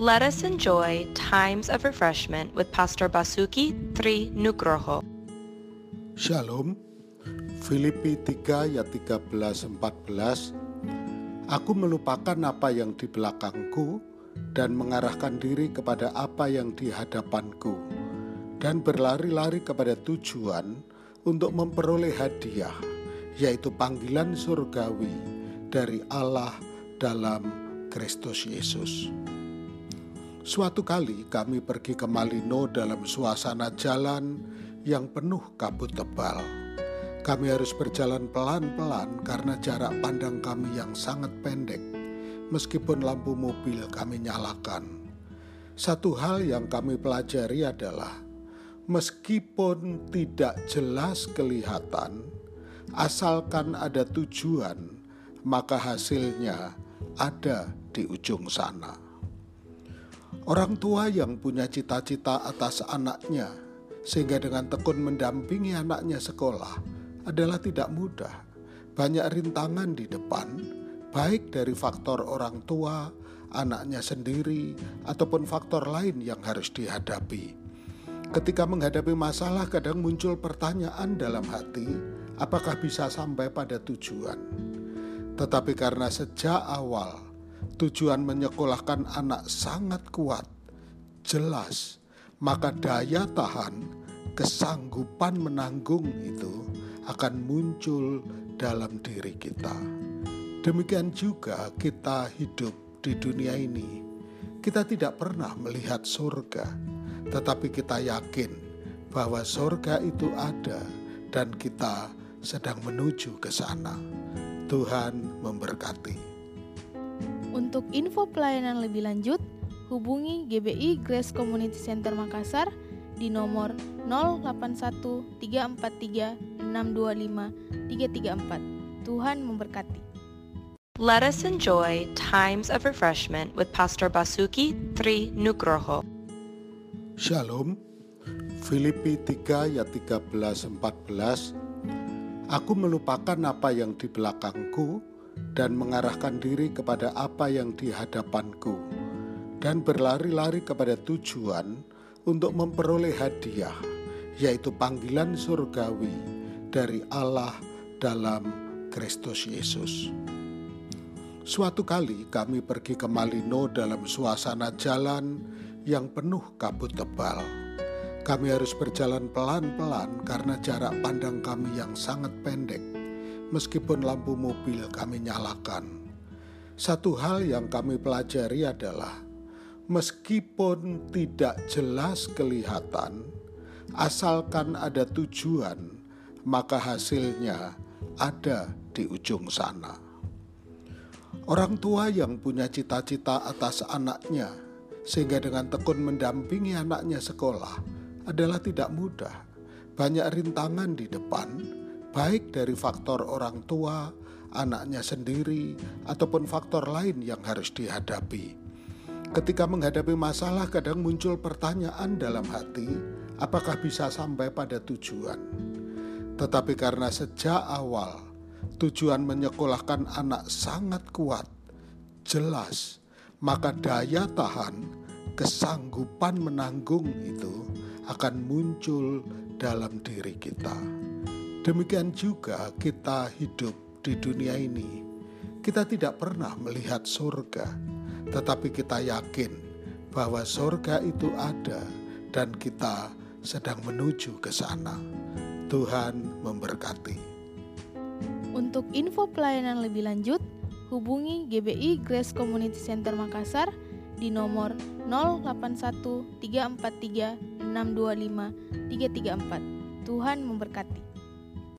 Let us enjoy times of refreshment with Pastor Basuki Tri Nugroho. Shalom. Filipi 3 ayat 13 14 Aku melupakan apa yang di belakangku dan mengarahkan diri kepada apa yang di hadapanku dan berlari-lari kepada tujuan untuk memperoleh hadiah yaitu panggilan surgawi dari Allah dalam Kristus Yesus. Suatu kali kami pergi ke Malino dalam suasana jalan yang penuh kabut tebal. Kami harus berjalan pelan-pelan karena jarak pandang kami yang sangat pendek, meskipun lampu mobil kami nyalakan. Satu hal yang kami pelajari adalah, meskipun tidak jelas kelihatan, asalkan ada tujuan, maka hasilnya ada di ujung sana. Orang tua yang punya cita-cita atas anaknya, sehingga dengan tekun mendampingi anaknya sekolah, adalah tidak mudah. Banyak rintangan di depan, baik dari faktor orang tua, anaknya sendiri, ataupun faktor lain yang harus dihadapi. Ketika menghadapi masalah, kadang muncul pertanyaan dalam hati: apakah bisa sampai pada tujuan? Tetapi karena sejak awal tujuan menyekolahkan anak sangat kuat, jelas, maka daya tahan, kesanggupan menanggung itu akan muncul dalam diri kita. Demikian juga kita hidup di dunia ini. Kita tidak pernah melihat surga, tetapi kita yakin bahwa surga itu ada dan kita sedang menuju ke sana. Tuhan memberkati. Untuk info pelayanan lebih lanjut, hubungi GBI Grace Community Center Makassar di nomor 081 343 625 334. Tuhan memberkati. Let us enjoy times of refreshment with Pastor Basuki Tri Nugroho. Shalom. Filipi 3 ayat 13 14 Aku melupakan apa yang di belakangku dan mengarahkan diri kepada apa yang di hadapanku, dan berlari-lari kepada tujuan untuk memperoleh hadiah, yaitu panggilan surgawi dari Allah dalam Kristus Yesus. Suatu kali kami pergi ke Malino dalam suasana jalan yang penuh kabut tebal. Kami harus berjalan pelan-pelan karena jarak pandang kami yang sangat pendek meskipun lampu mobil kami nyalakan. Satu hal yang kami pelajari adalah meskipun tidak jelas kelihatan, asalkan ada tujuan, maka hasilnya ada di ujung sana. Orang tua yang punya cita-cita atas anaknya, sehingga dengan tekun mendampingi anaknya sekolah, adalah tidak mudah. Banyak rintangan di depan, baik dari faktor orang tua, anaknya sendiri, ataupun faktor lain yang harus dihadapi. Ketika menghadapi masalah, kadang muncul pertanyaan dalam hati: apakah bisa sampai pada tujuan? Tetapi karena sejak awal tujuan menyekolahkan anak sangat kuat, jelas, maka daya tahan, kesanggupan menanggung itu akan muncul dalam diri kita. Demikian juga kita hidup di dunia ini. Kita tidak pernah melihat surga, tetapi kita yakin bahwa surga itu ada dan kita sedang menuju ke sana. Tuhan memberkati. Untuk info pelayanan lebih lanjut, hubungi GBI Grace Community Center Makassar di nomor 081 343 625 334. Tuhan memberkati.